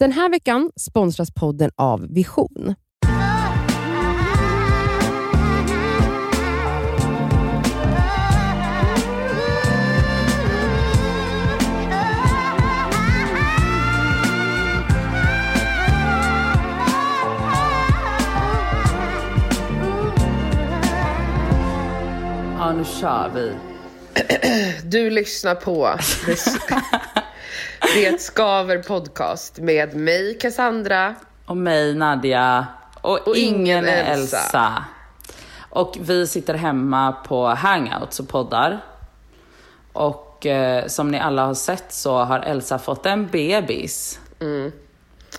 Den här veckan sponsras podden av Vision. Ja, nu kör vi. Du lyssnar på Det, skaver podcast med mig Cassandra. Och mig Nadja. Och, Och ingen, Elsa. Elsa. Och vi sitter hemma på hangouts och poddar. Och eh, som ni alla har sett så har Elsa fått en bebis.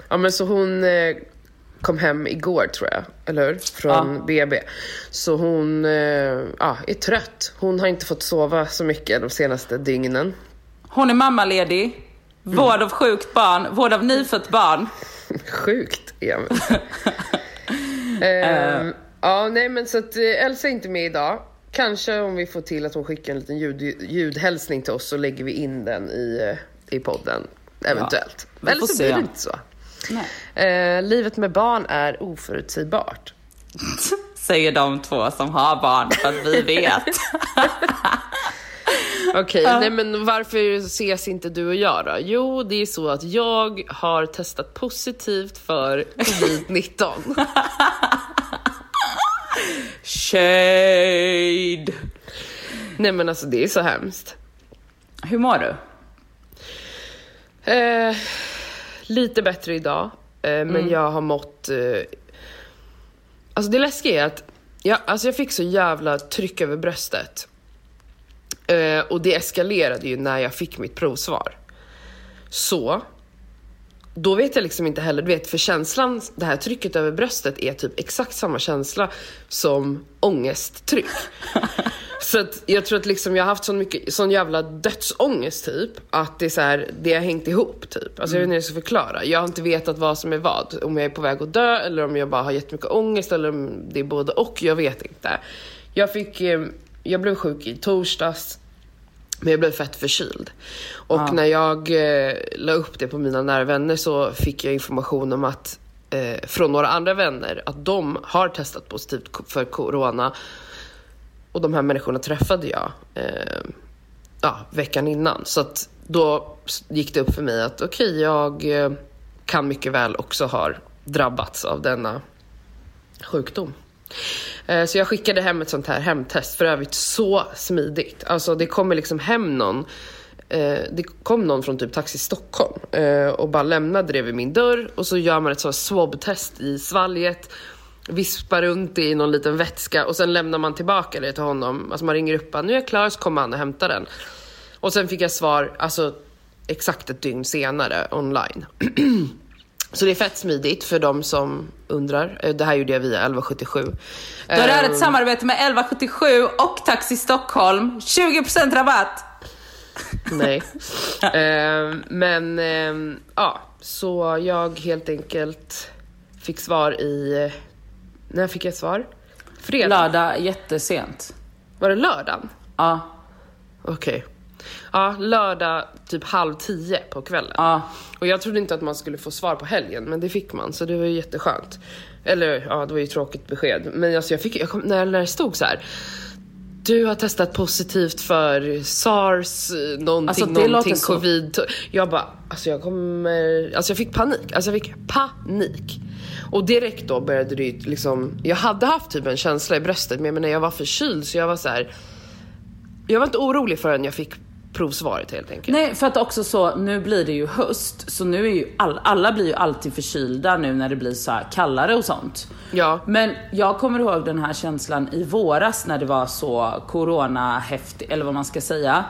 Ja men så hon eh, kom hem igår tror jag, eller hur? Från Ja. BB. Så hon eh, ja, är trött. Hon har inte fått sova så mycket de senaste dygnen. Hon är mammaledig. Vård av sjukt barn, vård av nyfött barn. Sjukt, Emil. Ehm, ja, nej men så att eh, Elsa är inte med idag. Kanske om vi får till att hon skickar en liten ljud, ljudhälsning till oss så lägger vi in den i, eh, i podden. Eventuellt. vi Eller så se. blir det inte så. Eh, livet med barn är oförutsägbart. Säger de två som har barn för att vi vet. Okej, nej men varför ses inte du och jag då? Jo, det är så att jag har testat positivt för covid-19. Shade. nej men alltså det är så hemskt. Hur mår du? Eh, lite bättre idag, eh, men jag har mått... Eh, alltså det läskiga är att jag, alltså jag fick så jävla tryck över bröstet. Eh, och det eskalerade ju när jag fick mitt provsvar. Så, då vet jag liksom inte heller, du vet för känslan, det här trycket över bröstet är typ exakt samma känsla som ångesttryck. Så att jag tror att liksom jag har haft sån, mycket, sån jävla dödsångest typ, att det är så här, det har hängt ihop typ. Alltså jag vet inte hur jag ska förklara. Jag har inte vetat vad som är vad. Om jag är på väg att dö eller om jag bara har jättemycket ångest eller om det är både och, jag vet inte. Jag fick, eh, jag blev sjuk i torsdags. Men jag blev fett förkyld. Och när jag eh, la upp det på mina nära vänner så fick jag information om att eh, från några andra vänner att de har testat positivt för corona. Och de här människorna träffade jag eh, ja, veckan innan. Så att då gick det upp för mig att okej, jag eh, kan mycket väl också ha drabbats av denna sjukdom. Eh, så jag skickade hem ett sånt här hemtest, för övrigt så smidigt. Alltså det kommer liksom hem någon, eh, det kom någon från typ Taxi Stockholm eh, och bara lämnade det vid min dörr och så gör man ett sånt swab-test i svalget, vispar runt det i någon liten vätska och sen lämnar man tillbaka det till honom. Alltså man ringer upp bara, nu är jag klar, så kommer han och hämtar den. Och sen fick jag svar, alltså exakt ett dygn senare online. Så det är fett smidigt för de som undrar. Eh, Det här gjorde jag via 1177. Då är det här Ehm, ett samarbete med 1177 och Taxi Stockholm. 20% rabatt! Nej. Ehm, men ehm, ja, så jag helt enkelt fick svar i... När fick jag svar? Fredag? Lördag jättesent. Var det lördagen? Ja, Okej. Ja, lördag typ halv tio på kvällen. ja. Och jag trodde inte att man skulle få svar på helgen, men det fick man, så det var ju jätteskönt. Eller ja, det var ju ett tråkigt besked. Men alltså jag fick, jag kom, när när det stod så här. Du har testat positivt för sars, någonting, Alltså, det någonting, låter så- covid. Jag bara, alltså jag kommer, alltså jag fick panik. Alltså jag fick panik. Och direkt då började det ju liksom, jag hade haft typ en känsla i bröstet, men jag menar jag var förkyld så jag var så här. Jag var inte orolig förrän jag fick provsvaret helt enkelt. Nej, för att också så, nu blir det ju höst, så nu är ju all, alla blir ju alltid förkylda nu när det blir så kallare och sånt. Ja. Men jag kommer ihåg den här känslan i våras när det var så corona häftigt, eller vad man ska säga.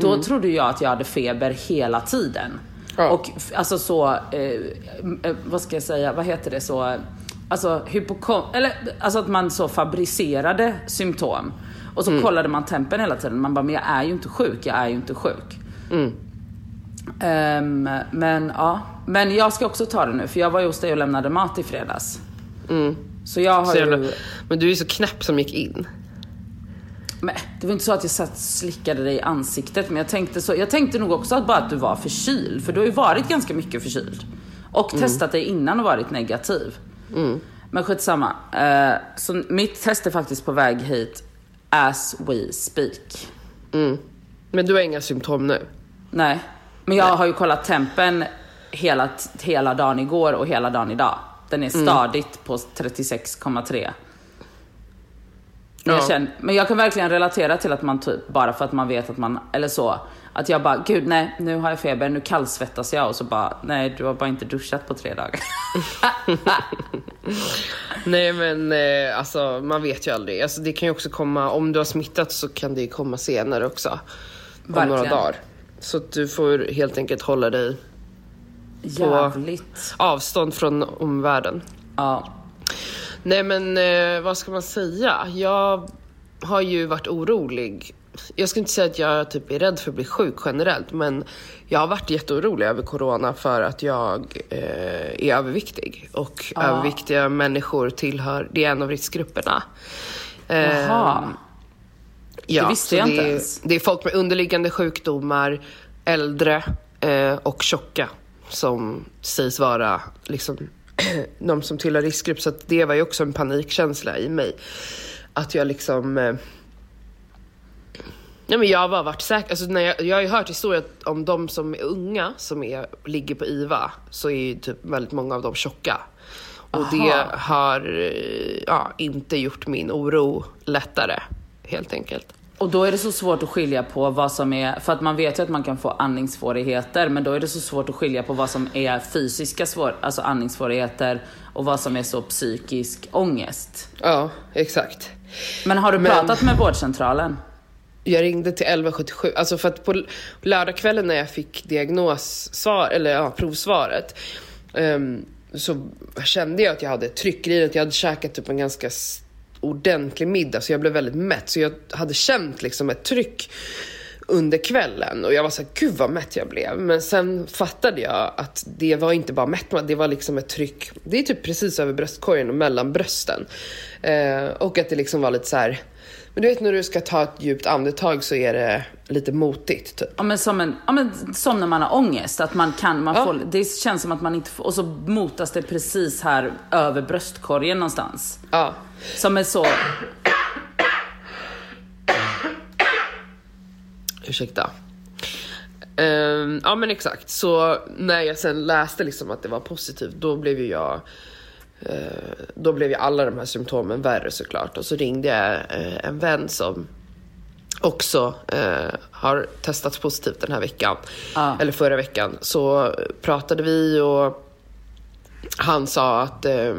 Då trodde jag att jag hade feber hela tiden. Ja. Och alltså så, eh, eh, vad ska jag säga, vad heter det så, alltså hypokom, eller alltså att man så fabricerade symptom. Och så kollade man tempen hela tiden. Man bara, men jag är ju inte sjuk, jag är ju inte sjuk. Ehm, men ja, men jag ska också ta det nu för jag var ju hos dig och lämnade mat i fredags. Så jag har Så jävla, ju, men du är så knäpp som gick in. men det var inte så att jag satt slickade dig i ansiktet men jag tänkte, så, jag tänkte nog också att bara att du var förkyld för du har ju varit ganska mycket förkyld. Och testat det innan och varit negativ. Men skitsamma. Uh, så mitt test är faktiskt på väg hit as we speak. Men du har inga symptom nu? Nej. Men jag har ju kollat tempen hela, hela dagen igår och hela dagen idag. Den är stadigt på 36,3. Men, jag Ja. känner, men jag kan verkligen relatera till att man typ, bara för att man vet att man, eller så, att jag bara, gud nej, nu har jag feber, nu kallsvettas jag och så bara, nej du har bara inte duschat på tre dagar. Nej men eh, alltså man vet ju aldrig. Alltså, det kan ju också komma, om du har smittat så kan det ju komma senare också. Om några Verkligen. dagar. Så att du får helt enkelt hålla dig Jävligt. avstånd från omvärlden. Ja. Nej men eh, vad ska man säga? Jag har ju varit orolig. Jag ska inte säga att jag typ är rädd för att bli sjuk generellt men jag har varit jätteorolig över corona för att jag eh, är överviktig. Och överviktiga människor tillhör, det är en av riskgrupperna. Eh, Jaha. Ja, Det visste jag det inte är, ens. Det är folk med underliggande sjukdomar, äldre eh, och tjocka som sägs vara liksom, de som tillhör riskgrupp. Så det var ju också en panikkänsla i mig. Att jag liksom... Nej, men jag har bara varit säker. Alltså, när jag, jag har ju hört historier om de som är unga som är, ligger på IVA så är ju typ väldigt många av dem tjocka. Och Aha. det har eh, ja, inte gjort min oro lättare helt enkelt. Och då är det så svårt att skilja på vad som är, för att man vet ju att man kan få andningssvårigheter, men då är det så svårt att skilja på vad som är fysiska svår, alltså andningssvårigheter och vad som är så psykisk ångest. Ja, exakt. Men har du Men- pratat med vårdcentralen? Jag ringde till 1177, alltså för att på lördagskvällen när jag fick diagnossvar, eller ja, provsvaret, um, så kände jag att jag hade tryck tryckeriet, jag hade käkat typ en ganska ordentlig middag så jag blev väldigt mätt. Så jag hade känt liksom ett tryck under kvällen och jag var så här, gud vad mätt jag blev. Men sen fattade jag att det var inte bara mättnad, det var liksom ett tryck, det är typ precis över bröstkorgen och mellan brösten. Eh, och att det liksom var lite så här, men du vet när du ska ta ett djupt andetag så är det lite motigt typ. Ja men som, en, ja, men som när man har ångest, att man kan, man Ja. får, det känns som att man inte får, och så motas det precis här över bröstkorgen någonstans. Ja. Som är så, Ursäkta. Ehm, ja men exakt, så när jag sen läste liksom att det var positivt då blev ju jag då blev ju alla de här symptomen värre såklart och så ringde jag eh, en vän som också eh, har testats positivt den här veckan. Ja. Eller förra veckan. Så pratade vi och han sa att, eh,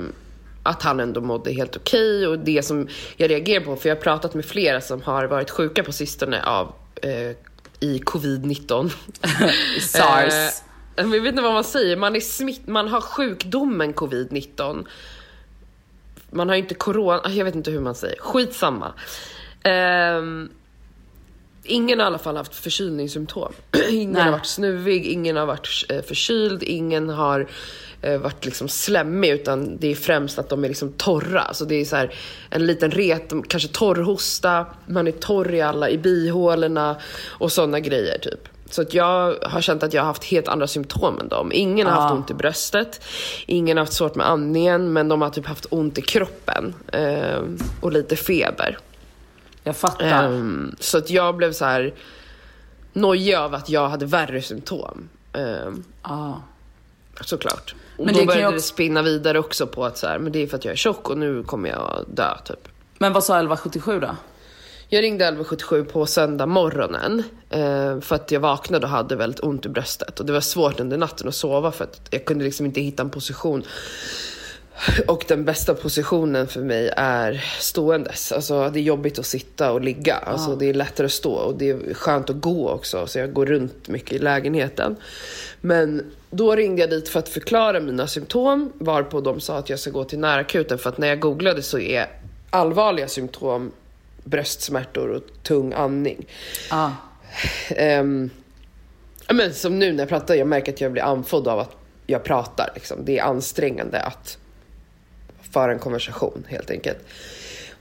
att han ändå mådde helt okej. Och det som jag reagerar på, för jag har pratat med flera som har varit sjuka på sistone av eh, i covid-19. sars. Men jag vet inte vad man säger, man, är smitt, man har sjukdomen covid-19. Man har inte corona, jag vet inte hur man säger. Skitsamma. Ehm, ingen har i alla fall haft förkylningssymptom. ingen Nej. har varit snuvig, ingen har varit eh, förkyld, ingen har eh, varit liksom slemmig utan det är främst att de är liksom torra. Så det är så här en liten ret, kanske torrhosta, man är torr i alla, i bihålorna och sådana grejer typ. Så att jag har känt att jag har haft helt andra symptom än dem. Ingen har haft Ah. ont i bröstet, ingen har haft svårt med andningen men de har typ haft ont i kroppen eh, och lite feber. Jag fattar. Ehm, så att jag blev så här nojig av att jag hade värre symptom. Um, Ja. såklart. Och Men då började det också- spinna vidare också på att så här, men det är för att jag är tjock och nu kommer jag dö typ. Men vad sa 1177 då? Jag ringde 1177 på söndag morgonen eh, för att jag vaknade och hade väldigt ont i bröstet. Och det var svårt under natten att sova för att jag kunde liksom inte hitta en position. Och den bästa positionen för mig är ståendes. Alltså det är jobbigt att sitta och ligga. Alltså det är lättare att stå och det är skönt att gå också. Så jag går runt mycket i lägenheten. Men då ringde jag dit för att förklara mina symptom. Varpå de sa att jag ska gå till närakuten. För att när jag googlade så är allvarliga symptom bröstsmärtor och tung andning. Ehm, ja, men som nu när jag pratar, jag märker att jag blir andfådd av att jag pratar. Liksom. Det är ansträngande att föra en konversation helt enkelt.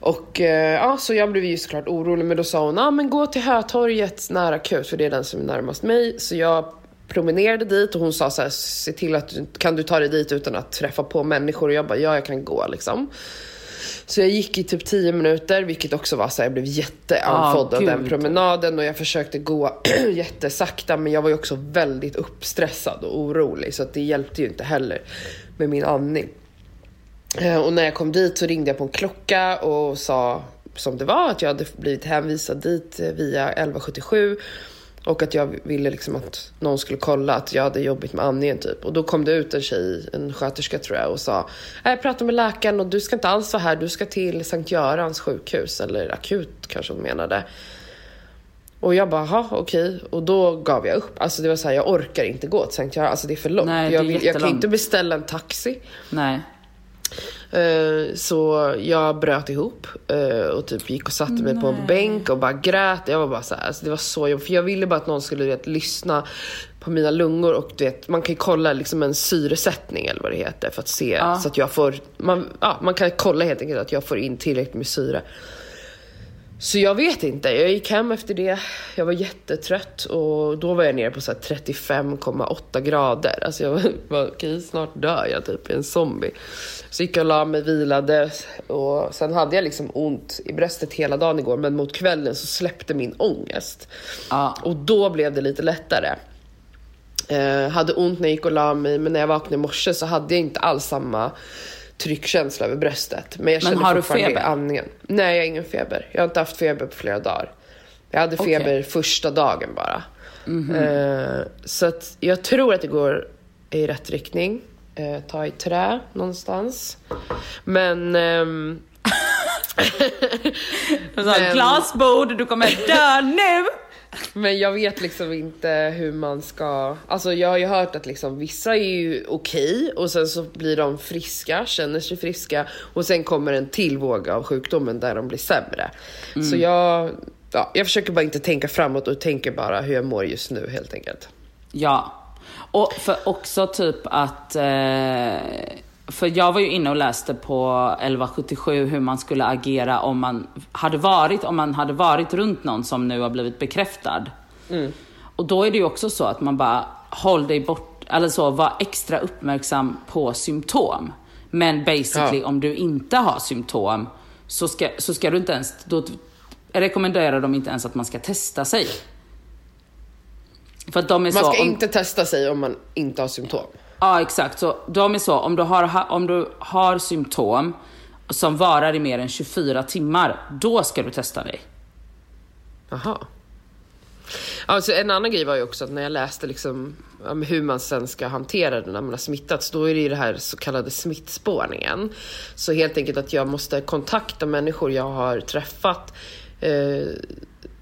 Och eh, ja, så jag blev ju såklart orolig, men då sa hon, ah, men gå till Hötorget nära akut, för det är den som är närmast mig. Så jag promenerade dit och hon sa så här, se till att du, kan du ta dig dit utan att träffa på människor? Och jag bara, ja jag kan gå liksom. Så jag gick i typ 10 minuter, vilket också var så här, jag blev jätteandfådd Ah, av den promenaden och jag försökte gå jättesakta men jag var ju också väldigt uppstressad och orolig så det hjälpte ju inte heller med min andning. Eh, Och när jag kom dit så ringde jag på en klocka och sa som det var att jag hade blivit hänvisad dit eh, via 1177 och att jag ville liksom att någon skulle kolla att jag hade jobbigt med andningen typ. Och då kom det ut en tjej, en sköterska tror jag och sa "Nej, jag pratade med läkaren och du ska inte alls vara här, du ska till Sankt Görans sjukhus eller akut kanske hon menade. Och jag bara, jaha okej. Och då gav jag upp. Alltså det var så här, jag orkar inte gå till Sankt Göran. Alltså det är för långt. Nej, är jag, jag kan inte beställa en taxi. Nej. Eh, Så jag bröt ihop eh, och typ gick och satte mig på en bänk och bara grät. Jag var bara så här, alltså det var så jobbigt. För jag ville bara att någon skulle vet, lyssna på mina lungor och du vet, man kan ju kolla liksom en syresättning eller vad det heter för att se Ja. så att jag får, man, ja, man kan kolla helt enkelt att jag får in tillräckligt med syre. Så jag vet inte, jag gick hem efter det, jag var jättetrött och då var jag nere på så här 35,8 grader. Alltså jag var, okej snart dör jag typ, jag är en zombie. Så gick jag och la mig, vilade och sen hade jag liksom ont i bröstet hela dagen igår men mot kvällen så släppte min ångest. Ja. Och då blev det lite lättare. Eh, hade ont när jag gick och la mig men när jag vaknade i morse så hade jag inte alls samma tryckkänsla över bröstet. Men jag Men kände har du fortfarande feber? i andningen. Nej, jag har ingen feber. Jag har inte haft feber på flera dagar. Jag hade feber första dagen bara. Mhm. Eh, så att jag tror att det går i rätt riktning. Eh, ta i trä någonstans. Men... ehm, Men- Glasbord, du kommer dö nu! Men jag vet liksom inte hur man ska... Alltså jag har ju hört att liksom vissa är ju okej och sen så blir de friska, känner sig friska och sen kommer en till våg av sjukdomen där de blir sämre. Så jag, ja, jag försöker bara inte tänka framåt och tänker bara hur jag mår just nu helt enkelt. Ja. Och för också typ att... Eh, för jag var ju inne och läste på 1177 hur man skulle agera om man hade varit, om man hade varit runt någon som nu har blivit bekräftad. Och då är det ju också så att man bara, håll dig bort, eller så, var extra uppmärksam på symptom. Men basically Ja. om du inte har symptom så ska, så ska du inte ens, då rekommenderar de inte ens att man ska testa sig. För att de är Man så, ska om, inte testa sig om man inte har symptom. Ja, exakt. Så de är så, om du har, om du har symptom som varar i mer än 24 timmar, då ska du testa dig. Jaha. Alltså en annan grej var ju också att när jag läste liksom, men hur man sen ska hantera det när man har smittats, då är det ju det här så kallade smittspårningen. Så helt enkelt att jag måste kontakta människor jag har träffat eh,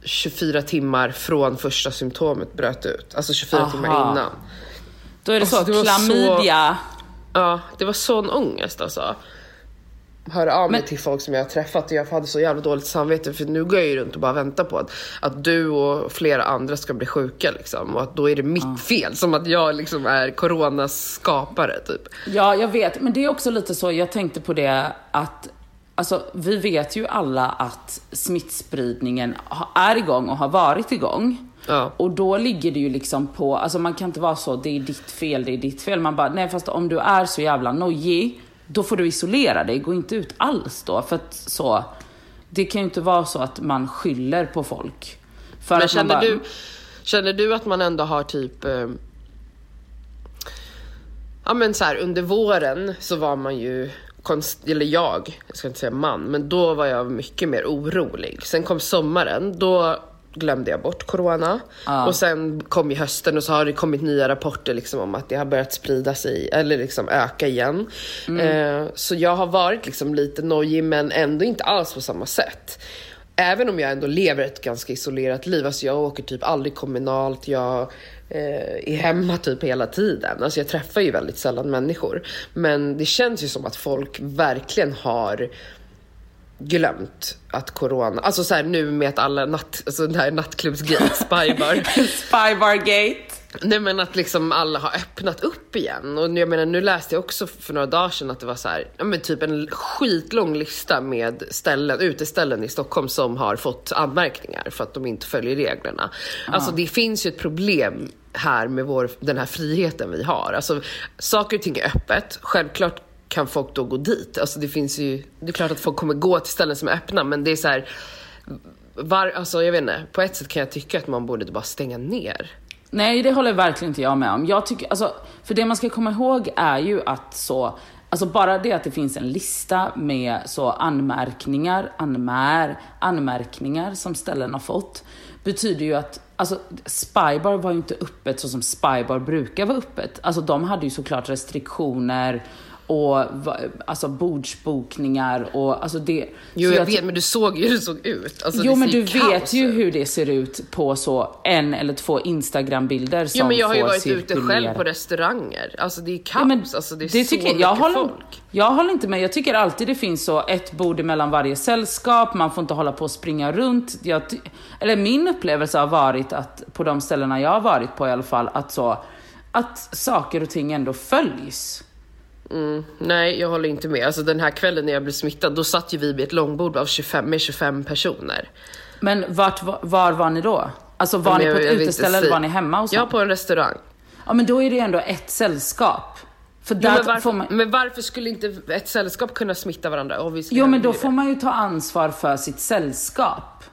24 timmar från första symptomet bröt ut. Alltså 24 Aha. timmar innan. Då är det Alltså, så, det var så- klamydia. Ja, det var sån ångest alltså. Höra av mig Men- till folk som jag har träffat och jag hade så jävla dåligt samvete för nu går jag ju runt och bara väntar på att, att du och flera andra ska bli sjuka liksom och att då är det mitt fel som att jag liksom är coronas skapare typ. Ja, jag vet. Men det är också lite så, jag tänkte på det att Alltså, vi vet ju alla att smittspridningen är igång och har varit igång. Ja. Och då ligger det ju liksom på, alltså man kan inte vara så, det är ditt fel, det är ditt fel. Man bara, nej fast om du är så jävla nojig, då får du isolera dig, gå inte ut alls då. För att så, det kan ju inte vara så att man skyller på folk. För Men känner bara, du, känner du att man ändå har typ eh, Ja men så här, under våren så var man ju, konst, eller jag, jag ska inte säga man, men då var jag mycket mer orolig. Sen kom sommaren, då glömde jag bort corona. Ja. Och sen kom ju hösten och så har det kommit nya rapporter liksom om att det har börjat sprida sig, eller liksom öka igen. Eh, så jag har varit liksom lite nojig men ändå inte alls på samma sätt. Även om jag ändå lever ett ganska isolerat liv, alltså jag åker typ aldrig kommunalt, jag eh, är hemma typ hela tiden. Alltså jag träffar ju väldigt sällan människor. Men det känns ju som att folk verkligen har glömt att corona, alltså så här nu med att alla natt, alltså det här nattklubbsgrejen, spybar. Spybargate. Nej men att liksom alla har öppnat upp igen. Och jag menar nu läste jag också för några dagar sedan att det var så här, ja men typ en skitlång lista med ställen, uteställen i Stockholm som har fått anmärkningar för att de inte följer reglerna. Alltså det finns ju ett problem här med vår, den här friheten vi har. Alltså saker och ting är öppet, självklart kan folk då gå dit. Alltså det finns ju, det är klart att folk kommer gå till ställen som är öppna men det är så här, var, alltså jag vet inte, på ett sätt kan jag tycka att man borde bara stänga ner. Nej, det håller verkligen inte jag med om. Jag tycker, alltså, för det man ska komma ihåg är ju att så, alltså bara det att det finns en lista med så anmärkningar, anmär, anmärkningar som ställen har fått, betyder ju att Alltså, Spybar var ju inte öppet så som Spybar brukar vara öppet. Alltså de hade ju såklart restriktioner och alltså bordsbokningar och alltså det... Jo så jag vet, men du såg ju hur det såg ut. Alltså, jo men du vet ju ut. hur det ser ut på så en eller två Instagram-bilder som Jo men jag har ju varit ute cirkulera. själv på restauranger. Alltså det är kaos, Ja, men alltså det är det så jag, mycket jag håller, folk. Jag håller inte med. Jag tycker alltid det finns så ett bord mellan varje sällskap. Man får inte hålla på och springa runt. Jag, eller min upplevelse har varit att på de ställena jag har varit på i alla fall, att så att saker och ting ändå följs. Nej, jag håller inte med. Alltså den här kvällen när jag blev smittad, då satt ju vi vid ett långbord av 25, med 25 personer. Men vart, var, var var ni då? Alltså var Men ni på ett jag inte uteställe eller var ni hemma hos Ja, någon? på en restaurang. Ja men då är det ändå ett sällskap. För Jo, men, varför, man... men varför skulle inte ett sällskap kunna smitta varandra? Obviously Jo men då får man ju ta ansvar för sitt sällskap.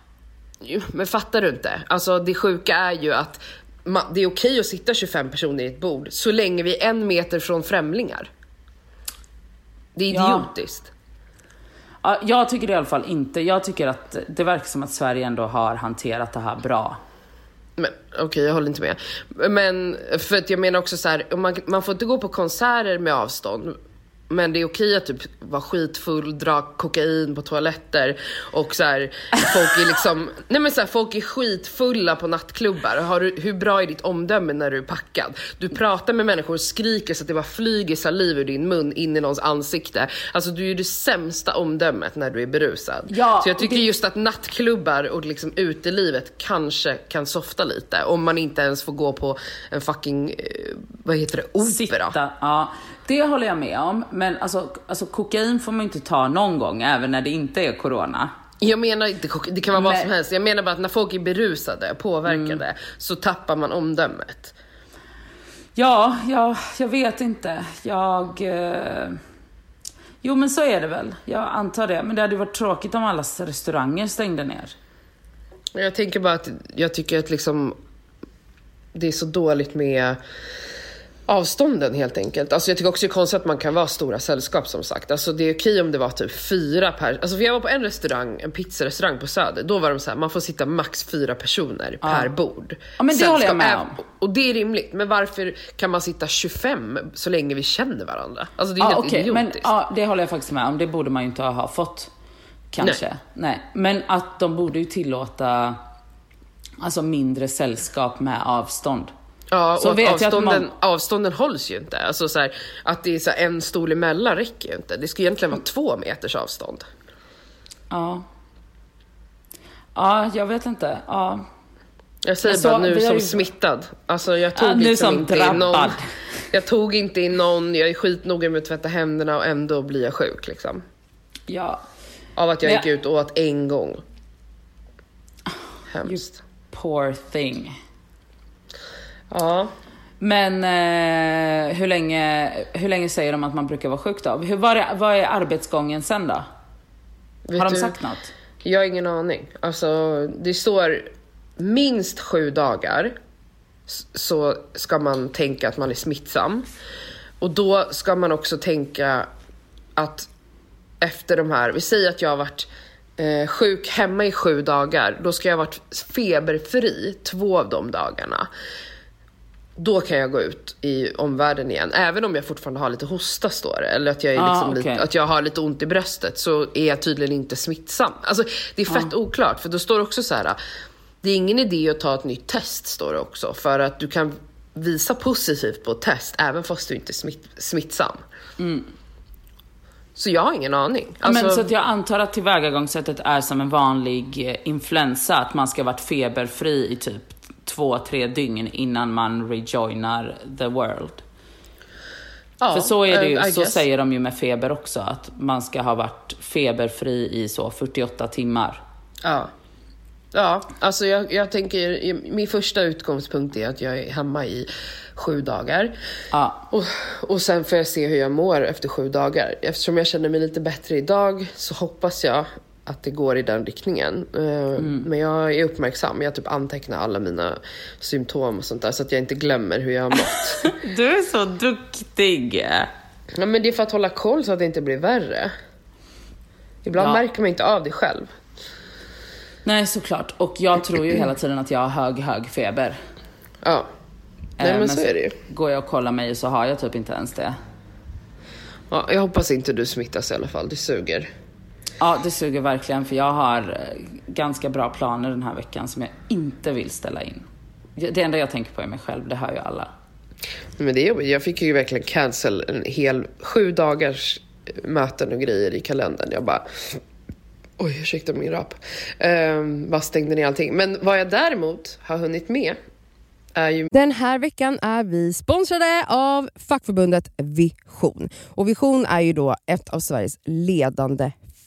Jo, Men fattar du inte? Alltså det sjuka är ju att ma- det är okej att sitta 25 personer i ett bord så länge vi är en meter från främlingar. Det är idiotiskt. Ja, jag tycker det i alla fall inte. Jag tycker att det verkar som att Sverige ändå har hanterat det här bra. Men okej, jag håller inte med. Men för att jag menar också så här, man, man får inte gå på konserter med avstånd. Men det är okej att typ vara skitfull, dra kokain på toaletter och så här, folk är liksom, nej men så här, folk är skitfulla på nattklubbar. Har du, hur bra är ditt omdöme när du är packad? Du pratar med människor och skriker så att det bara flyger saliv ur din mun in i någons ansikte. Alltså du är det sämsta omdömet när du är berusad. Ja, så jag tycker det- just att nattklubbar och liksom utelivet kanske kan softa lite om man inte ens får gå på en fucking, eh, vad heter det, opera. Sitta, ja. Det håller jag med om. Men alltså, alltså kokain får man inte ta någon gång, även när det inte är corona. Jag menar inte det kan vara vad Nej. som helst. Jag menar bara att när folk är berusade, påverkade, Mm. så tappar man omdömet. Ja, ja jag vet inte. Jag... Eh... Jo, men så är det väl. Jag antar det. Men det hade varit tråkigt om alla restauranger stängde ner. Jag tänker bara att jag tycker att liksom det är så dåligt med avstånden helt enkelt. Alltså jag tycker också det är konstigt att man kan vara stora sällskap som sagt. Alltså det är okej om det var typ fyra per... Alltså för jag var på en restaurang, en pizzarestaurang på Söder. Då var de så här, man får sitta max fyra personer per bord. Ja, men det håller jag med om. Och det är rimligt. Men varför kan man sitta 25 så länge vi känner varandra? Alltså det är Ja, helt. Men idiotiskt. ja, det håller jag faktiskt med om. Det borde man ju inte ha fått. Kanske. Nej. Men att de borde ju tillåta alltså mindre sällskap med avstånd. Ja, och vet jag avstånden, man- avstånden hålls ju inte. Alltså så här, att det är så en stol emellan räcker ju inte. Det ska egentligen vara två meters avstånd. Ja. Ja, jag vet inte. Ja. Jag säger så- bara nu som ju- smittad. Alltså jag tog Ja, nu liksom som inte i någon. drabbad. Jag tog inte i någon, jag är skitnoga med att tvätta händerna och ändå blir jag sjuk liksom. Ja. Av att jag Men gick ut och åt en gång. Hemskt. Poor thing. Ja. Men eh, hur, länge, hur länge säger de att man brukar vara sjuk då? Hur, vad, är, vad är arbetsgången sen då? Vet Har de du, sagt något? Jag har ingen aning. Alltså det står minst sju dagar så ska man tänka att man är smittsam. Och då ska man också tänka att efter de här, vi säger att jag har varit eh, sjuk hemma i sju dagar, då ska jag ha varit feberfri två av de dagarna. Då kan jag gå ut i omvärlden igen, även om jag fortfarande har lite hosta står det, eller att jag, är Ah, liksom okej. lite, att jag har lite ont i bröstet, så är jag tydligen inte smittsam. Alltså det är fett oklart, för då står det också så här. det är ingen idé att ta ett nytt test, står det också, för att du kan visa positivt på ett test, även fast du inte är smitt, smittsam. Så jag har ingen aning. Ja, men Alltså- så att jag antar att tillvägagångssättet är som en vanlig eh, influensa, att man ska ha varit feberfri i typ två, tre dygn innan man rejoinar the world. Ja, För så är det ju, eh, så säger de ju med feber också, att man ska ha varit feberfri i så 48 timmar. Ja. Ja, alltså jag, jag tänker, min första utgångspunkt är att jag är hemma i sju dagar. Ja, Och, och sen får jag se hur jag mår efter sju dagar. Eftersom jag känner mig lite bättre idag så hoppas jag att det går i den riktningen. Eh, Men jag är uppmärksam. Jag typ antecknar alla mina symptom och sånt där så att jag inte glömmer hur jag har mått. du är så duktig. ja, men det är för att hålla koll så att det inte blir värre. Ibland Ja. märker man inte av det själv. Nej, såklart. Och jag tror ju hela tiden att jag har hög, hög feber. Ja. Nej Eh, men så är det ju. Går jag och kollar mig så har jag typ inte ens det. Ja, jag hoppas inte du smittas i alla fall. Det suger. Ja, det suger verkligen för jag har eh, ganska bra planer den här veckan som jag inte vill ställa in. Det enda jag tänker på är mig själv, det hör ju alla. Men det är jobbigt. Jag fick ju verkligen cancel en hel sju dagars möten och grejer i kalendern. Jag bara... Oj, ursäkta min rap. Um, bara stängde ner allting. Men vad jag däremot har hunnit med är ju... Den här veckan är vi sponsrade av fackförbundet Vision. Och Vision är ju då ett av Sveriges ledande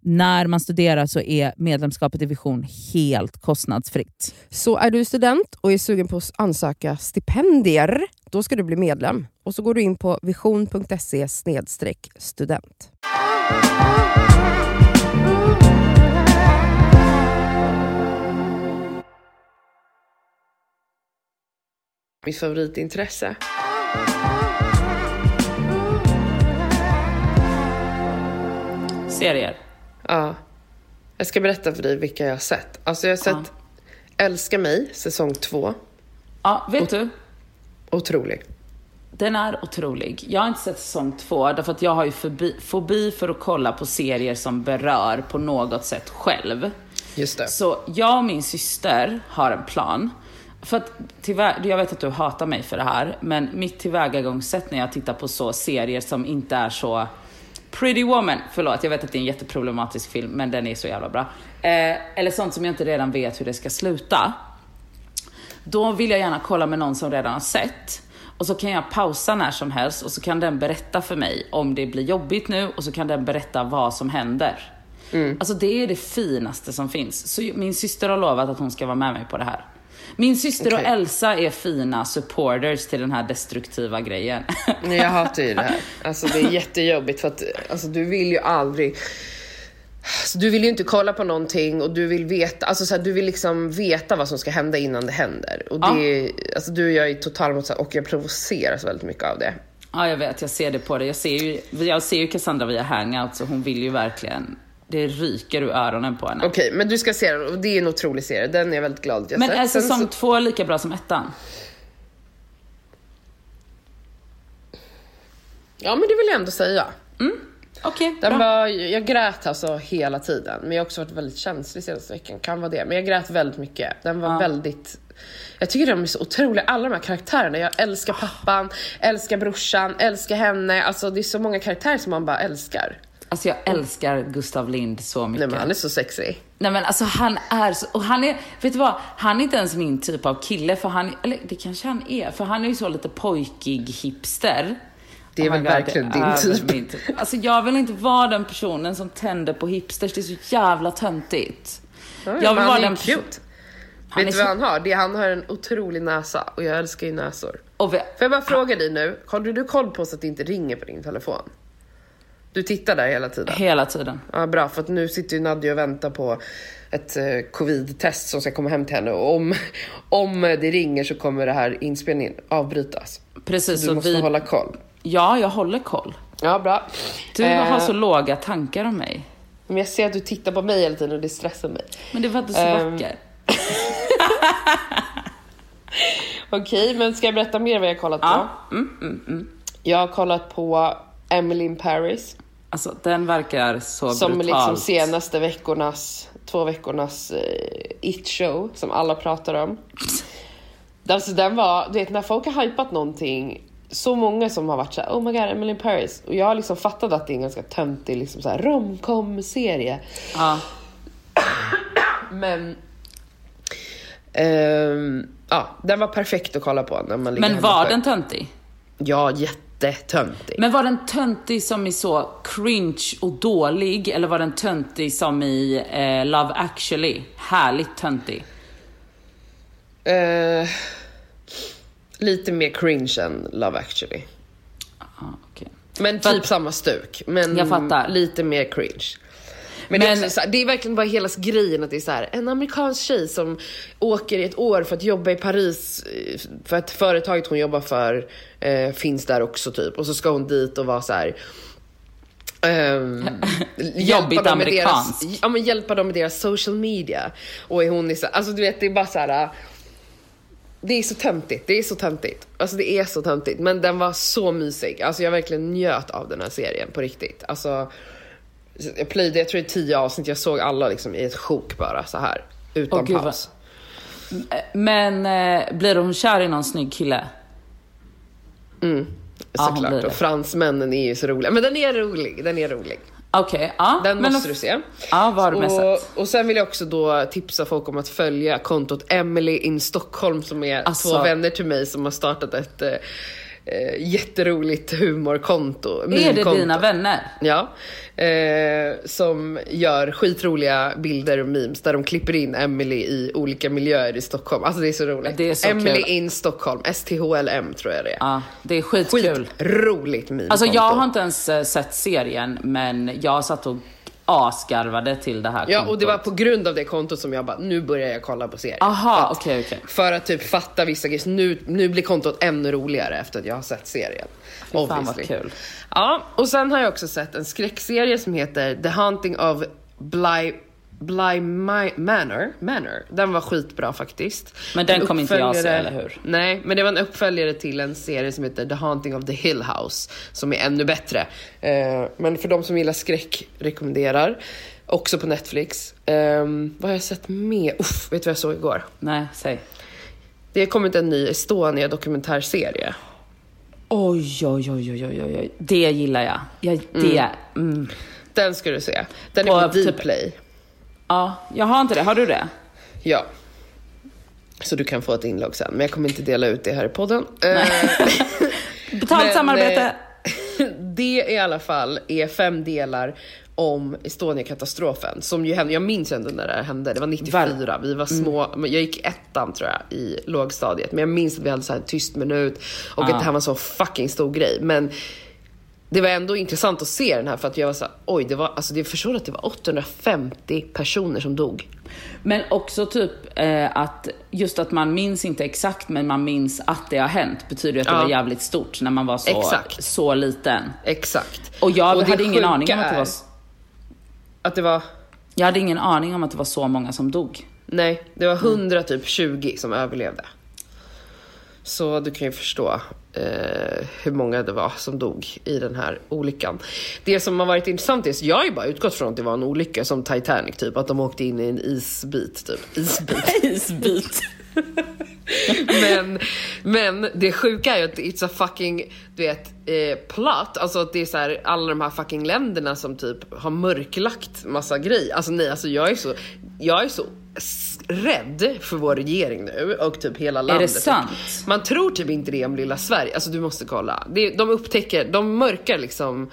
när man studerar så är medlemskapet i Vision helt kostnadsfritt. Så är du student och är sugen på att ansöka stipendier, då ska du bli medlem. Och så går du in på vision.se student. Mitt favoritintresse. Serier. Ja. Jag ska berätta för dig vilka jag har sett. Alltså jag har sett Älska mig, säsong två. Ja, vet du? Otrolig. Den är otrolig. Jag har inte sett säsong två, därför att jag har ju fobi, fobi för att kolla på serier som berör på något sätt själv. Just det. Så jag och min syster har en plan. För att jag vet att du hatar mig för det här, men mitt tillvägagångssätt när jag tittar på så serier som inte är så Pretty Woman, förlåt jag vet att det är en jätteproblematisk film men den är så jävla bra. Eh, eller sånt som jag inte redan vet hur det ska sluta. Då vill jag gärna kolla med någon som redan har sett. Och så kan jag pausa när som helst och så kan den berätta för mig om det blir jobbigt nu och så kan den berätta vad som händer. Alltså det är det finaste som finns. Så min syster har lovat att hon ska vara med mig på det här. Min syster och Okej. Elsa är fina supporters till den här destruktiva grejen. Nej, jag hatar ju det här. Alltså det är jättejobbigt för att alltså, du vill ju aldrig... Alltså, du vill ju inte kolla på någonting och du vill veta, alltså så här, du vill liksom veta vad som ska hända innan det händer. Och det, är- alltså, du och jag är total motsatt och jag provoceras väldigt mycket av det. Ja, jag vet. Jag ser det på dig. Jag ser ju, jag ser ju Cassandra via Hangouts och hon vill ju verkligen... Det ryker ur öronen på henne. Okej, men du ska se den och det är en otrolig serie. Den är jag väldigt glad att jag Men sett. är säsong så- två lika bra som ettan? Ja, men det vill jag ändå säga. Okej, Den bra. var, jag grät alltså hela tiden, men jag har också varit väldigt känslig senaste veckan. Kan vara det, men jag grät väldigt mycket. Den var Ja. väldigt... Jag tycker de är så otroliga, alla de här karaktärerna. Jag älskar pappan, älskar brorsan, älskar henne. Alltså det är så många karaktärer som man bara älskar. Alltså jag älskar Gustav Lind så mycket. Nej men han är så sexy. Nej men alltså han är så, och han är, vet du vad? Han är inte ens min typ av kille för han, eller det kanske han är, för han är ju så lite pojkig hipster. Det är Oh väl God, verkligen din typ. min typ. Alltså jag vill inte vara den personen som tänder på hipsters, det är så jävla töntigt. Ja, jag vill han vara är den ju person- cute. Han Vet du vad han har? Det, han har en otrolig näsa och jag älskar ju näsor. Och vi, Får jag bara fråga dig nu, har du, du koll på så att det inte ringer på din telefon? Du tittar där hela tiden? hela tiden. Ja, bra, för att nu sitter ju Nadja och väntar på ett eh, covid-test som ska komma hem till henne och om, om det ringer så kommer det här inspelningen avbrytas. Precis, Du så måste vi, hålla koll. ja jag håller koll. Ja, bra. Du Eh, har så låga tankar om mig. Men jag ser att du tittar på mig hela tiden och det stressar mig. Men det var inte så Ehm, vacker. Okej, men ska jag berätta mer vad jag har kollat på? Ja. Mm, mm, mm. Jag har kollat på Emily in Paris. Alltså den verkar så Som brutalt. liksom senaste veckornas, två veckornas eh, it-show som alla pratar om. Alltså den var, du vet när folk har hypat någonting, så många som har varit såhär oh my god Emily in Paris. Och jag har liksom fattat att det är en ganska töntig liksom så här romcom-serie. Ja. Men ehm, ja, den var perfekt att kolla på när man Men var den töntig? Ja, jättetöntig. Men var den töntig som i så cringe och dålig eller var den töntig som i eh, Love actually? Härligt töntig. Eh, lite mer cringe än Love actually. Ah, okej. Men typ att- samma stuk. Men Jag fattar. lite mer cringe. Men, det, är Men- så det är verkligen bara hela grejen att det är så här, en amerikansk tjej som åker i ett år för att jobba i Paris eh, för att företaget hon jobbar för eh, finns där också typ. Och så ska hon dit och vara så här. ehm, deras, amerikanskt. ja, men hjälpa dem med deras social media. Och är hon är så, alltså du vet det är bara så här. Det är så töntigt, det är så töntigt. Alltså det är så töntigt. Men den var så mysig. Alltså jag verkligen njöt av den här serien på riktigt. Alltså, jag plöjde, jag tror det är tio avsnitt, jag såg alla liksom i ett sjok bara så här Utan Åh, gud, paus. Men eh, blir hon kär i någon snygg kille? Ja, hon Såklart. det. och fransmännen är ju så roliga. Men den är rolig, den är rolig. Okej, ja. Den måste du se. Ja, vad har du och, och sen vill jag också då tipsa folk om att följa kontot Emily in Stockholm som är Alltså- två vänner till mig som har startat ett eh, jätteroligt humorkonto. Är det dina vänner? Ja. Eh, som gör skitroliga bilder och memes där de klipper in Emily i olika miljöer i Stockholm. Alltså det är så roligt. Det är så Emily kul. in Stockholm, STHLM tror jag det är. Ja, det är skitkul. Skitroligt meme Alltså jag har inte ens eh, sett serien, men jag satt och asgarvade till det här Ja, och det var kontot. på grund av det kontot som jag bara, nu börjar jag kolla på serien. Aha, okej, okej. För att typ fatta vissa grejer. Nu, nu blir kontot ännu roligare efter att jag har sett serien. Fy fan vad kul. Ja, och sen har jag också sett en skräckserie som heter The Haunting of Bly, Bly Ma- Manor. Manor. Den var skitbra faktiskt. Men den En kommer inte jag se, eller hur? Nej, men det var en uppföljare till en serie som heter The Haunting of the Hill House. Som är ännu bättre. Eh, men för de som gillar skräck rekommenderar. Också på Netflix. Ehm, vad har jag sett mer? Uff, vet du vad jag såg igår? Nej, säg. Det har kommit en ny Estonia dokumentärserie. Oj, oj, oj, oj, oj, oj. Det gillar jag. jag det, mm. Den ska du se. Den På är på typ- Dplay. Ja, jag har inte det. Har du det? Ja. Så du kan få ett inlogg sen, men jag kommer inte dela ut det här i podden. Eh, Betalt Men, samarbete. eh, det i alla fall är fem delar om Estonia-katastrofen. Som ju hände, jag minns ändå när det hände, det var 94, vi var små, men jag gick ettan tror jag i lågstadiet. Men jag minns att vi hade så här en tyst minut och att det här var en så fucking stor grej. Men det var ändå intressant att se den här för att jag var så här, oj, det var, alltså det förstår att det var 850 personer som dog. Men också typ eh, att just att man minns inte exakt men man minns att det har hänt betyder ju att det Ja. var jävligt stort när man var så, Exakt. så liten. Exakt. Och jag det hade ingen aning om att det var... Att det var Jag hade ingen aning om att det var så många som dog. Nej, det var 100 typ 20 som överlevde. Så du kan ju förstå eh, hur många det var som dog i den här olyckan. Det som har varit intressant är att jag har ju bara utgått från att det var en olycka som Titanic, typ att de åkte in i en isbit. Typ. Isbit. Isbit. men, men det sjuka är ju att it's a fucking, du vet, eh, plot. Alltså att det är så här, alla de här fucking länderna som typ har mörklagt massa grejer. Alltså nej, alltså jag är så, jag är så rädd för vår regering nu och typ hela landet. sant? Man tror typ inte det om lilla Sverige. Alltså du måste kolla. Det, de upptäcker, de mörkar liksom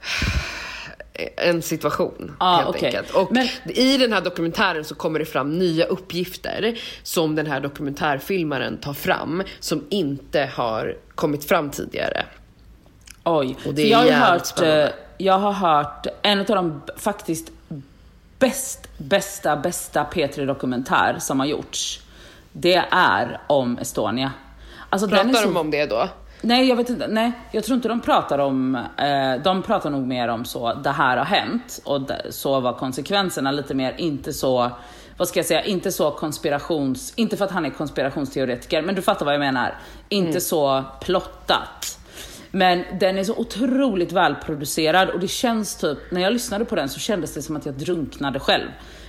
en situation Ah, helt okej. enkelt. Och Men- i den här dokumentären så kommer det fram nya uppgifter som den här dokumentärfilmaren tar fram som inte har kommit fram tidigare. Oj. Och det är jag, har hört, spännande. eh, jag har hört en av de faktiskt bäst, bästa, bästa P3 Dokumentär som har gjorts. Det är om Estonia. Alltså, Pratar så de om det då? Nej, jag vet inte. Nej, jag tror inte de pratar om... Eh, de pratar nog mer om så, det här har hänt och d- så var konsekvenserna lite mer, inte så, vad ska jag säga, inte så konspirations... Inte för att han är konspirationsteoretiker, men du fattar vad jag menar. Inte så plottat. Men den är så otroligt välproducerad och det känns typ, när jag lyssnade på den så kändes det som att jag drunknade själv.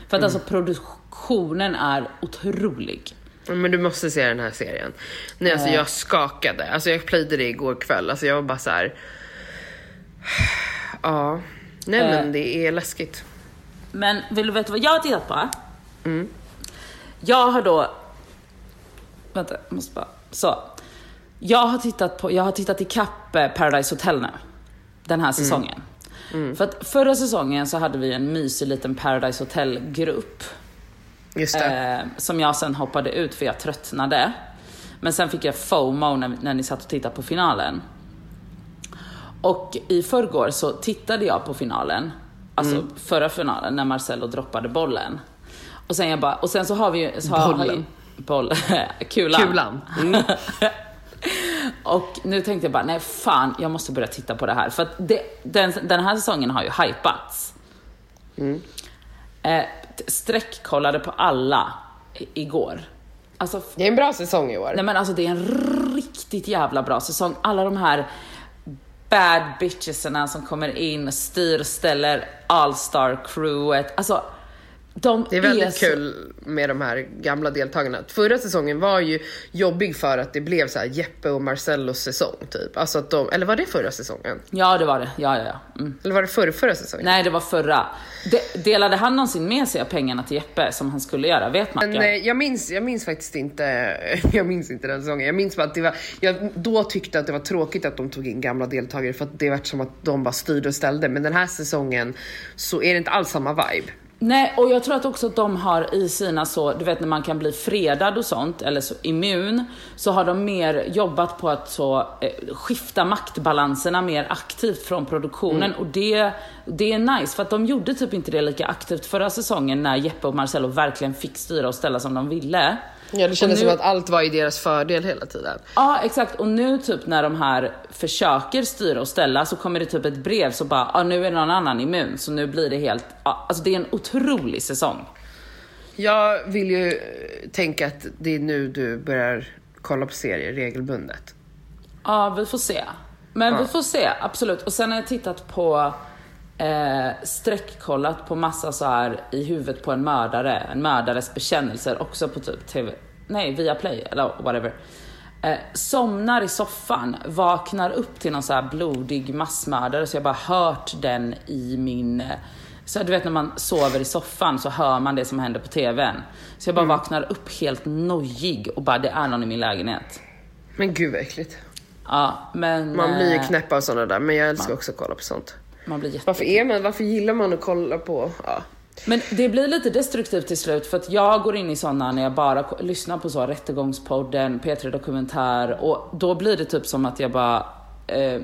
För att alltså produktionen är otrolig. Men du måste se den här serien. Nej, alltså jag skakade. Alltså jag playade det igår kväll. Alltså jag var bara så här. Ja. Nej men det är läskigt. Men vill du veta vad jag har tittat på? Jag har då... Vänta, jag måste bara... Så. Jag har tittat på, jag har tittat ikapp eh, Paradise Hotel nu. Den här säsongen. För att förra säsongen så hade vi en mysig liten Paradise Hotel-grupp. Just. Eh, som jag sen hoppade ut för jag tröttnade. Men sen fick jag FOMO när, när ni satt och tittade på finalen. Och i förrgår så tittade jag på finalen. Alltså förra finalen när Marcello droppade bollen. Och sen, jag bara, och sen så har vi ju... Så har, har ju, Bollen. boll, kulan. Kulan. Mm. Och nu tänkte jag bara, nej fan, jag måste börja titta på det här. För att det, den, den här säsongen har ju hypats. Eh, t- sträckkollade på alla i, igår. Alltså, Det är en bra säsong i år. nej men alltså det är en riktigt jävla bra säsong. Alla de här bad bitchesarna som kommer in styr ställer all-star crewet. Alltså, de Det är väldigt så- kul med de här gamla deltagarna. Förra säsongen var ju jobbig för att det blev så här Jeppe och Marcellos säsong typ. Alltså att de, eller var det förra säsongen? Ja, det var det. Ja, ja, ja. Mm. Eller var det förra, förra säsongen? Nej, det var förra. De, delade han någonsin med sig av pengarna till Jeppe som han skulle göra? Vet man? Men, eh, jag, minns, jag minns faktiskt inte, jag minns inte den säsongen. Jag minns bara att det var, jag då tyckte att det var tråkigt att de tog in gamla deltagare för att det var som att de bara styrde och ställde. Men den här säsongen så är det inte alls samma vibe. Nej, och jag tror att också att de har i sina så, du vet när man kan bli fredad och sånt, eller så immun, så har de mer jobbat på att så eh, skifta maktbalanserna mer aktivt från produktionen och det, det är nice för att de gjorde typ inte det lika aktivt förra säsongen när Jeppe och Marcello verkligen fick styra och ställa som de ville. Ja, det kändes nu- som att allt var i deras fördel hela tiden. Ja, exakt. Och nu typ när de här försöker styra och ställa så kommer det typ ett brev så bara, ja nu är någon annan immun. Så nu blir det helt, ja, alltså det är en otrolig säsong. Jag vill ju eh, tänka att det är nu du börjar kolla på serier regelbundet. Ja, vi får se. Men vi får se, absolut. Och sen har jag tittat på, eh, sträckkollat på massa så här i huvudet på en mördare, en mördares bekännelser, också på typ TV, nej, via play eller whatever. Eh, somnar i soffan, vaknar upp till någon så här blodig massmördare, så jag bara hört den i min eh, så du vet när man sover i soffan så hör man det som händer på TVn. Så jag bara vaknar upp helt nojig och bara det är någon i min lägenhet. Men gud vad äckligt. Ja, men... Man blir ju eh, knäpp av sådana där, men jag älskar också att kolla på sånt. Man blir. Varför är man, varför gillar man att kolla på, ja. Men det blir lite destruktivt till slut för att jag går in i sådana när jag bara lyssnar på så Rättegångspodden, P3 Dokumentär och då blir det typ som att jag bara eh,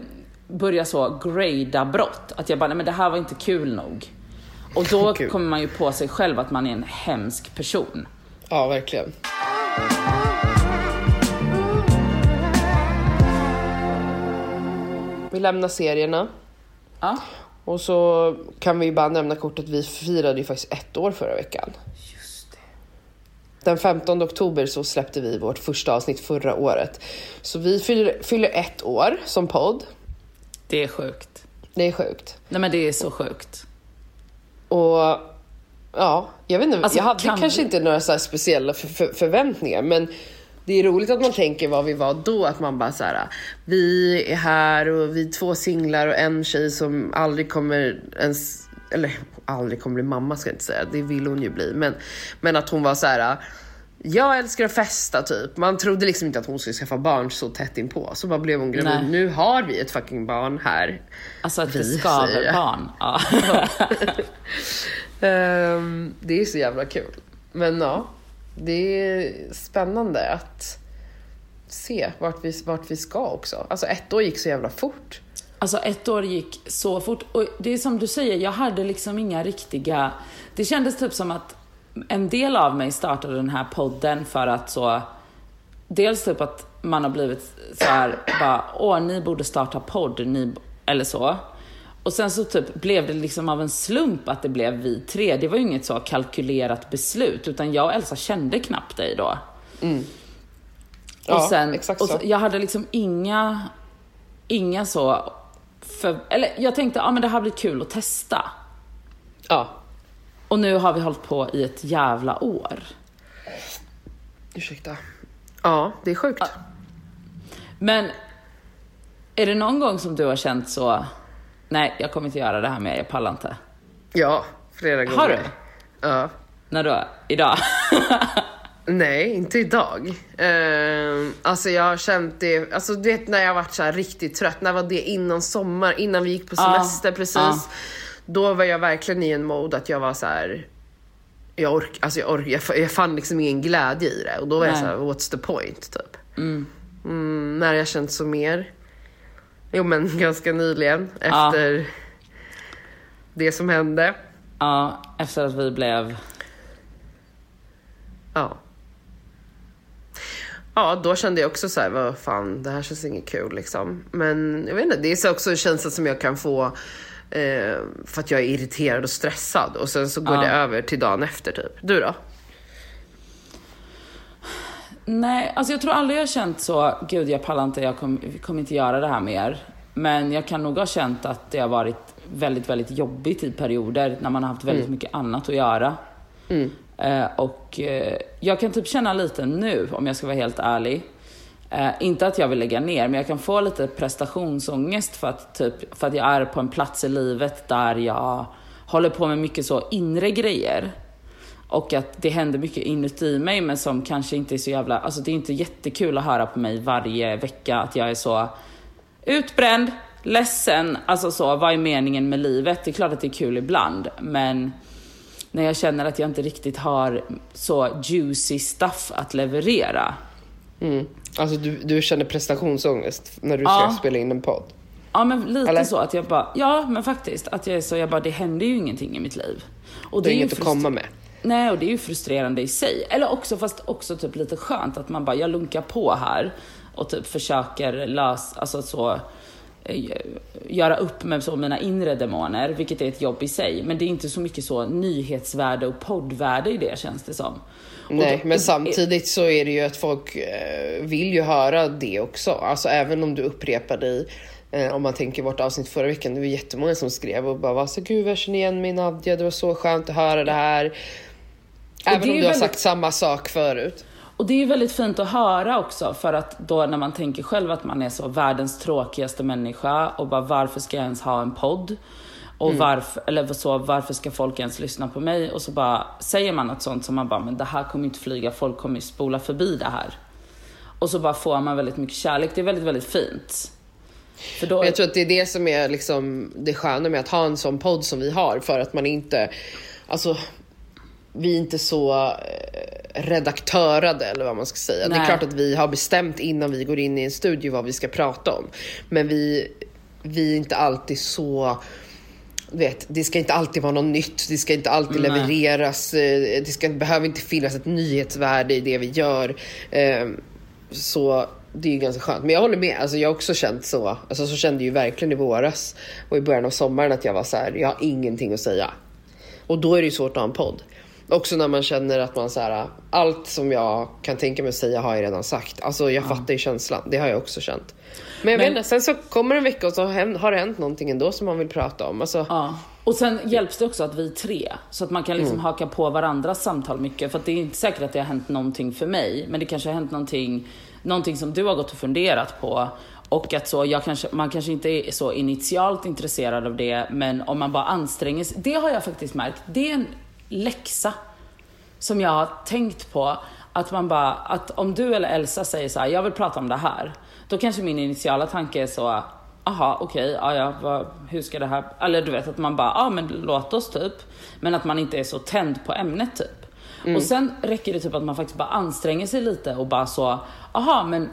börjar så grada brott. Att jag bara, nej men det här var inte kul nog. Och då Kul. kommer man ju på sig själv att man är en hemsk person. Ja, verkligen. Vi lämnar serierna. Ja. Och så kan vi bara nämna kort att vi firade ju faktiskt ett år förra veckan. Just det. Den 15 oktober så släppte vi vårt första avsnitt förra året. Så vi fyller, fyller ett år som podd. Det är sjukt. Det är sjukt. Nej men det är så sjukt. Och ja, jag vet inte, Alltså, jag hade kan kanske vi- inte några så speciella för, för, förväntningar men Det är roligt att man tänker vad vi var då, att man bara så här, vi är här och vi är två singlar och en tjej som aldrig kommer ens, eller aldrig kommer bli mamma ska jag inte säga, det vill hon ju bli, men, men att hon var så här. Jag älskar att festa typ. Man trodde liksom inte att hon skulle skaffa barn så tätt inpå. Så bara blev hon gravid. Nej. Nu har vi ett fucking barn här. Alltså att Vi, säger skaver jag. barn. Ja. Ehm, det är så jävla kul. Men ja, det är spännande att se vart vi, vart vi ska också. Alltså ett år gick så jävla fort. Alltså ett år gick så fort. Och det är som du säger, jag hade liksom inga riktiga... Det kändes typ som att en del av mig startade den här podden för att så... Dels typ att man har blivit så här, bara, åh ni borde starta podd, ni, eller så. Och sen så typ blev det liksom av en slump att det blev vi tre. Det var ju inget så kalkylerat beslut, utan jag och Elsa kände knappt dig då. Ja, och sen, exakt och så, så. jag hade liksom inga, inga så, för, eller jag tänkte, ja men det här blir kul att testa. Ja, Och nu har vi hållit på i ett jävla år. ursäkta. Ja, det är sjukt. Men är det någon gång som du har känt så, nej jag kommer inte göra det här mer, jag pallar inte. Ja, flera gånger. Har du? Ja. När då? Idag? Nej, inte idag. Ehm, alltså jag har känt det, alltså du vet när jag varit så riktigt trött, när var det innan sommar, innan vi gick på semester precis. ja. Då var jag verkligen i en mode att jag var så här. Jag ork, alltså jag, ork, jag, jag fann liksom ingen glädje i det och då var jag Nej. så här, what's the point typ. Mm, när jag känt så mer? Jo men ganska nyligen Ja. efter det som hände. ja, efter att vi blev, Ja. Ja, då kände jag också så här, vad fan, det här känns inget kul liksom. Men jag vet inte, det är så också en känsla som jag kan få eh, för att jag är irriterad och stressad och sen så går Ja. det över till dagen efter typ. Du då? Nej alltså jag tror aldrig jag har känt så, gud jag pallar inte, jag kommer kommer inte göra det här mer. Men jag kan nog ha känt att det har varit väldigt, väldigt jobbigt i perioder när man har haft väldigt mycket annat att göra. Eh, och eh, jag kan typ känna lite nu, om jag ska vara helt ärlig. Eh, inte att jag vill lägga ner, men jag kan få lite prestationsångest för att, typ, för att jag är på en plats i livet där jag håller på med mycket så inre grejer. Och att det händer mycket inuti mig men som kanske inte är så jävla, alltså det är inte jättekul att höra på mig varje vecka att jag är så utbränd, ledsen, alltså så, vad är meningen med livet? Det är klart att det är kul ibland, men när jag känner att jag inte riktigt har så juicy stuff att leverera. Mm. Alltså du, du känner prestationsångest när du Ja. ska spela in en podd? Ja men lite Eller? så att jag bara, ja men faktiskt, att jag är så, jag bara det händer ju ingenting i mitt liv. Och Det är ju inget att komma med. Nej, och det är ju frustrerande i sig. Eller också, fast också typ lite skönt att man bara, jag lunkar på här och typ försöker lösa, alltså så, eh, göra upp med så mina inre demoner, vilket är ett jobb i sig. Men det är inte så mycket så nyhetsvärde och poddvärde i det känns det som. Nej, då- men samtidigt så är det ju att folk eh, vill ju höra det också. Alltså även om du upprepar dig. Eh, om man tänker vårt avsnitt förra veckan, det var jättemånga som skrev och bara var så gud jag känner igen mig Nadja, det var så skönt att höra det här. Även om du har väldigt- sagt samma sak förut. Och det är ju väldigt fint att höra också för att då när man tänker själv att man är så världens tråkigaste människa och bara varför ska jag ens ha en podd? Och varför, eller så, varför ska folk ens lyssna på mig? Och så bara säger man något sånt som man bara, men det här kommer inte flyga, folk kommer ju spola förbi det här. Och så bara får man väldigt mycket kärlek, det är väldigt, väldigt fint. För då, jag tror att det är det som är liksom det sköna med att ha en sån podd som vi har för att man inte, alltså vi är inte så eh, redaktörade eller vad man ska säga. Det är Nej. klart att vi har bestämt innan vi går in i en studio vad vi ska prata om. Men vi, vi är inte alltid så vet, det ska inte alltid vara något nytt, det ska inte alltid Nej. levereras, eh, det ska, behöver inte finnas ett nyhetsvärde i det vi gör. Eh, Så det är ju ganska skönt. Men jag håller med, alltså jag har också känt så. Alltså så kände jag ju verkligen i våras och i början av sommaren att jag var så här, jag har ingenting att säga. Och då är det ju svårt att ha en podd. Också när man känner att man så här, allt som jag kan tänka mig att säga har jag redan sagt. Alltså jag fattar ju känslan, det har jag också känt. Men jag Men- vet inte, sen så kommer en vecka och så har det hänt någonting ändå som man vill prata om. Alltså, Ja. Och sen hjälps det också att vi är tre, så att man kan liksom haka på varandras samtal mycket. För att det är inte säkert att det har hänt någonting för mig, men det kanske har hänt någonting, någonting som du har gått och funderat på. Och att så, jag kanske, man kanske inte är så initialt intresserad av det, men om man bara anstränger sig. Det har jag faktiskt märkt, det är en läxa som jag har tänkt på. Att man bara, att om du eller Elsa säger så här, jag vill prata om det här. Då kanske min initiala tanke är så, aha okej, ja, ja, vad, hur ska det här, eller du vet att man bara, ja men låt oss typ. Men att man inte är så tänd på ämnet typ. Och sen räcker det typ att man faktiskt bara anstränger sig lite och bara så, aha men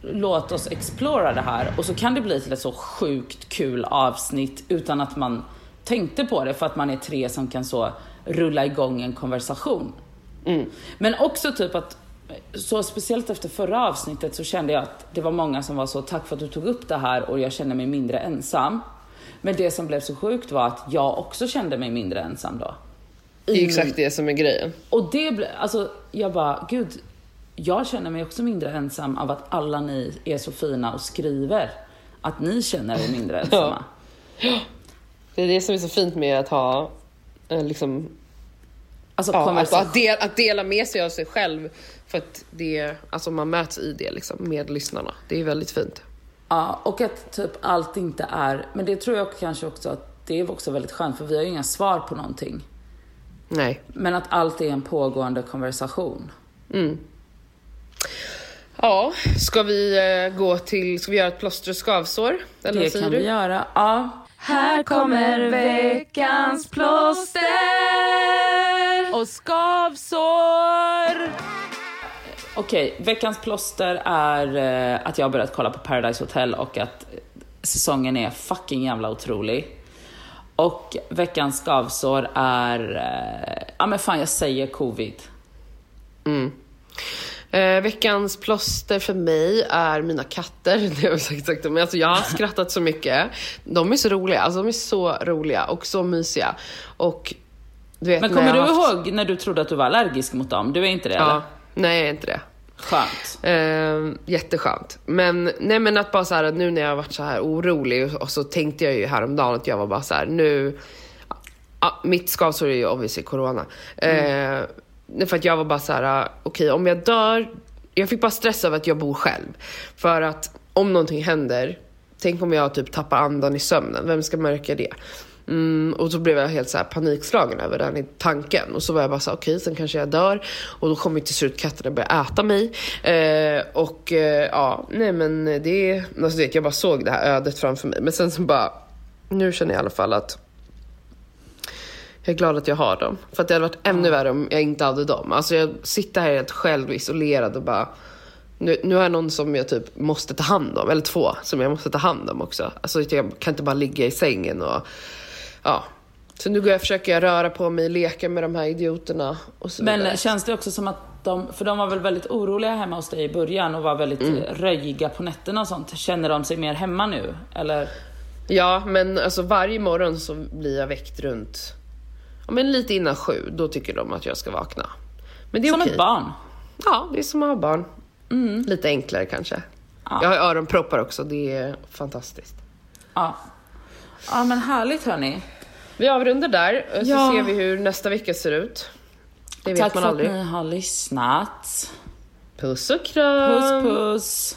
låt oss explora det här. Och så kan det bli till ett så sjukt kul avsnitt utan att man tänkte på det för att man är tre som kan så rulla igång en konversation. Men också typ att, så speciellt efter förra avsnittet så kände jag att det var många som var så, tack för att du tog upp det här och jag känner mig mindre ensam. Men det som blev så sjukt var att jag också kände mig mindre ensam då. det är exakt det som är grejen. Och det blev, alltså jag bara, gud, jag känner mig också mindre ensam av att alla ni är så fina och skriver. Att ni känner er mindre ensamma. Det är det som är så fint med att ha liksom, Alltså ja, att, konversation. att, del, att dela med sig av sig själv. För att det, alltså man möts i det liksom, med lyssnarna. Det är väldigt fint. Ja, och att typ allt inte är, men det tror jag kanske också att det är också väldigt skönt för vi har ju inga svar på någonting. Nej. Men att allt är en pågående konversation. Ja, ska vi eh, gå till, ska vi göra ett plåster och skavsår? Eller Det kan du? vi göra. Ja. Här kommer veckans plåster och skavsår. Okej, veckans plåster är eh, att jag har börjat kolla på Paradise Hotel och att säsongen är fucking jävla otrolig. Och veckans skavsår är, eh, ja men fan jag säger covid. Eh, veckans plåster för mig är mina katter. Det har jag sagt, sagt men alltså jag har skrattat så mycket. De är så roliga, alltså de är så roliga och så mysiga. Och du vet Men kommer du haft- ihåg när du trodde att du var allergisk mot dem? Du är inte det eller? Ja, nej jag är inte det. Skönt. Eh, jätteskönt. Men, nej, men att bara så här, nu när jag har varit så här orolig och, så tänkte jag ju häromdagen att jag var bara så här, nu... Ja, mitt skavsår är ju obviously corona. Eh, för att jag var bara så här, äh, okej om jag dör... Jag fick bara stress över att jag bor själv. För att om någonting händer, tänk om jag typ tappar andan i sömnen, vem ska märka det? Mm, och så blev jag helt så här panikslagen över den tanken. Och så var jag bara så här, okej, sen kanske jag dör. Och då kommer till slut katterna börja äta mig. Eh, och eh, ja, nej men det, alltså det, jag bara såg det här ödet framför mig. Men sen så bara, nu känner jag i alla fall att jag är glad att jag har dem. För att det hade varit ännu värre om jag inte hade dem. Alltså jag sitter här helt själv isolerad och bara nu, nu har jag någon som jag typ måste ta hand om, eller två som jag måste ta hand om också. Alltså jag kan inte bara ligga i sängen och ja. Så nu går jag försöker jag röra på mig, leka med de här idioterna och så vidare. Men känns det också som att de, för de var väl väldigt oroliga hemma hos dig i början och var väldigt Mm. röjiga på nätterna och sånt. Känner de sig mer hemma nu? Eller? Ja, men alltså varje morgon så blir jag väckt runt, men lite innan sju, då tycker de att jag ska vakna. Men det är Som okej. ett barn? Ja, det är som att ha barn. Lite enklare kanske. Jag har öronproppar också, det är fantastiskt. Ja. Ja men härligt hörni. Vi avrundar där, så Ja. ser vi hur nästa vecka ser ut. Det vet Tack man för aldrig. att ni har lyssnat. Puss och kram! Puss puss.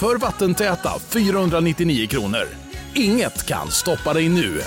för vattentäta 499 kronor. Inget kan stoppa dig nu.